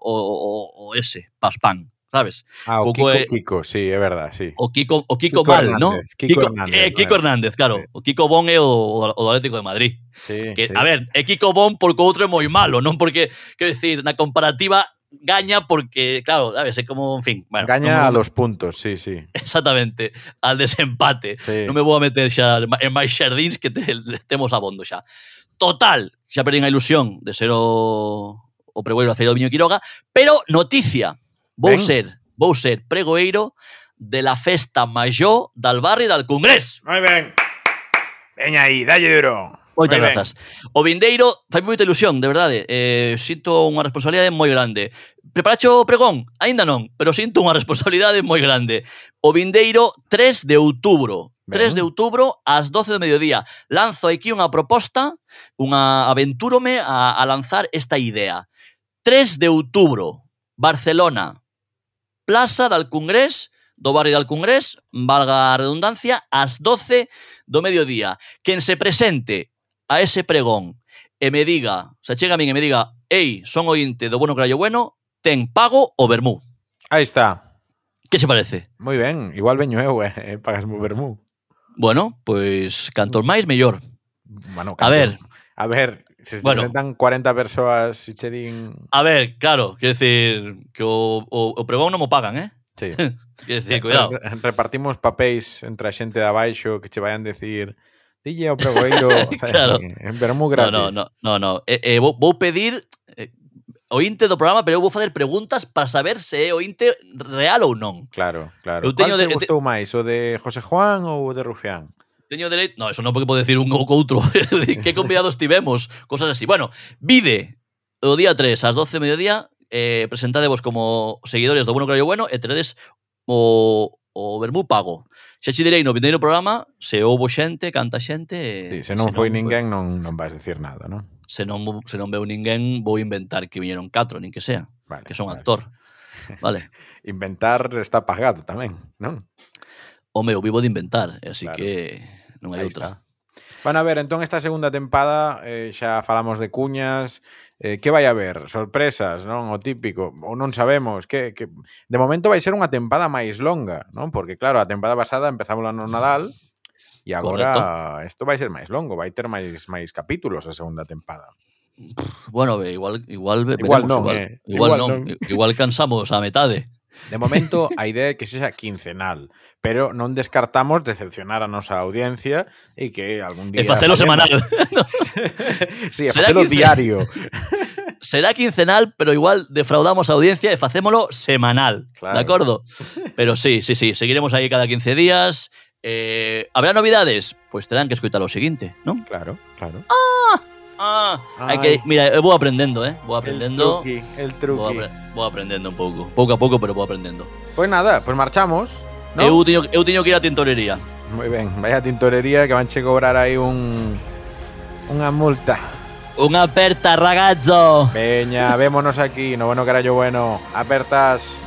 o, o, o ese, Paspán. ¿sabes? Ah, o Kiko, de... Kiko, sí, é verdad, sí. O Kiko, o Kiko, Kiko Mal, Hernández, ¿no? Kiko, Hernández, eh, Kiko Hernández claro. Sí. O Kiko Bon é o, o, do Atlético de Madrid. Sí, que, sí. A ver, é Kiko Bon porque outro é moi malo, non porque, quero dicir, na comparativa gaña porque, claro, sabes, é como, en fin. Bueno, gaña como, a los puntos, sí, sí. Exactamente, al desempate. Sí. Non me vou a meter xa en máis xardins que te, temos abondo xa. Total, xa perdín a ilusión de ser o, o Pregueiro do Viño Quiroga, pero noticia, Vou ben. ser, vou ser pregoeiro de la festa maior del barri del Congrés. Moi ben. Veña aí, dalle duro. Moitas grazas. Ben. O vindeiro fai moita ilusión, de verdade. Eh, sinto unha responsabilidade moi grande. Preparacho o pregón? Ainda non, pero sinto unha responsabilidade moi grande. O vindeiro 3 de outubro. Ben. 3 de outubro ás 12 do mediodía. Lanzo aquí unha proposta, unha aventúrome a, a lanzar esta idea. 3 de outubro, Barcelona, Plaza del Congrés do barrio del Congrés, valga a redundancia, ás 12 do mediodía. Quen se presente a ese pregón e me diga, se chega a min e me diga, ei, son ointe do Bueno Crallo Bueno, ten pago o vermú. Aí está. Que se parece? Moi ben, igual veño eu, eh, eh pagas mo vermú. Bueno, pois pues, cantor máis, mellor. Bueno. A ver, A ver, Se bueno, presentan 40 persoas e che din... A ver, claro, quer decir que o, o, o pregón non mo pagan, eh? Sí. quer decir, eh, cuidado. Repartimos papéis entre a xente de abaixo que che vayan decir dille ao pregoeiro, claro. Eh, eh, en vermú gratis. No, no, no, no. Eh, eh, vou, vou pedir eh, ointe do programa, pero eu vou facer preguntas para saber se é ointe real ou non. Claro, claro. Eu teño Qual te de, gustou te... máis, o de José Juan ou o de Rufián? Teño dereito... No, eso non porque podo decir un ou outro. que convidados tivemos? Cosas así. Bueno, vide o día 3 ás 12 mediodía eh, presentadevos como seguidores do Bueno Claro Bueno e teredes o, o vermú pago. Xa xe direi no vindeiro programa se houbo xente, canta xente... Sí, se non se foi non, ninguén non, non vais dicir nada, non? Se non, se non veu ninguén, vou inventar que viñeron catro, nin que sea, vale, que son vale. actor. Vale. inventar está pagado tamén, non? Home, eu vivo de inventar, así claro. que non hai outra. Van a ver, entón esta segunda tempada eh, xa falamos de cuñas, eh, que vai haber? Sorpresas, non? O típico, ou non sabemos, que, que... De momento vai ser unha tempada máis longa, non? Porque claro, a tempada pasada empezamos no Nadal, E agora isto vai ser máis longo, vai ter máis máis capítulos a segunda tempada. Bueno, igual igual igual veremos, non, igual, eh. igual, igual non, non. igual cansamos a metade. De momento, a idea é que sexa quincenal, pero non descartamos decepcionar a nosa audiencia e que algún día E facelo semanal. No, Sí, e facelo diario. Será quincenal, pero igual defraudamos a audiencia e facémolo semanal. Claro. De acordo? Pero sí, sí, sí, seguiremos aí cada 15 días. Eh, ¿Habrá novidades? Pues terán que escoitar o seguinte, ¿non? Claro, claro. Ah, ah. Hay que, mira, eh, voy aprendiendo, ¿eh? Voy aprendiendo. El truqui, el truqui. Voy, aprendiendo un poco. Poco a poco, pero voy aprendiendo. Pues nada, pues marchamos. ¿no? Eu, que ir a tintorería. Muy bien, vaya tintorería que van a cobrar ahí un, una multa. Una aperta, ragazzo. Peña, vémonos aquí. No bueno, carajo, bueno. Apertas.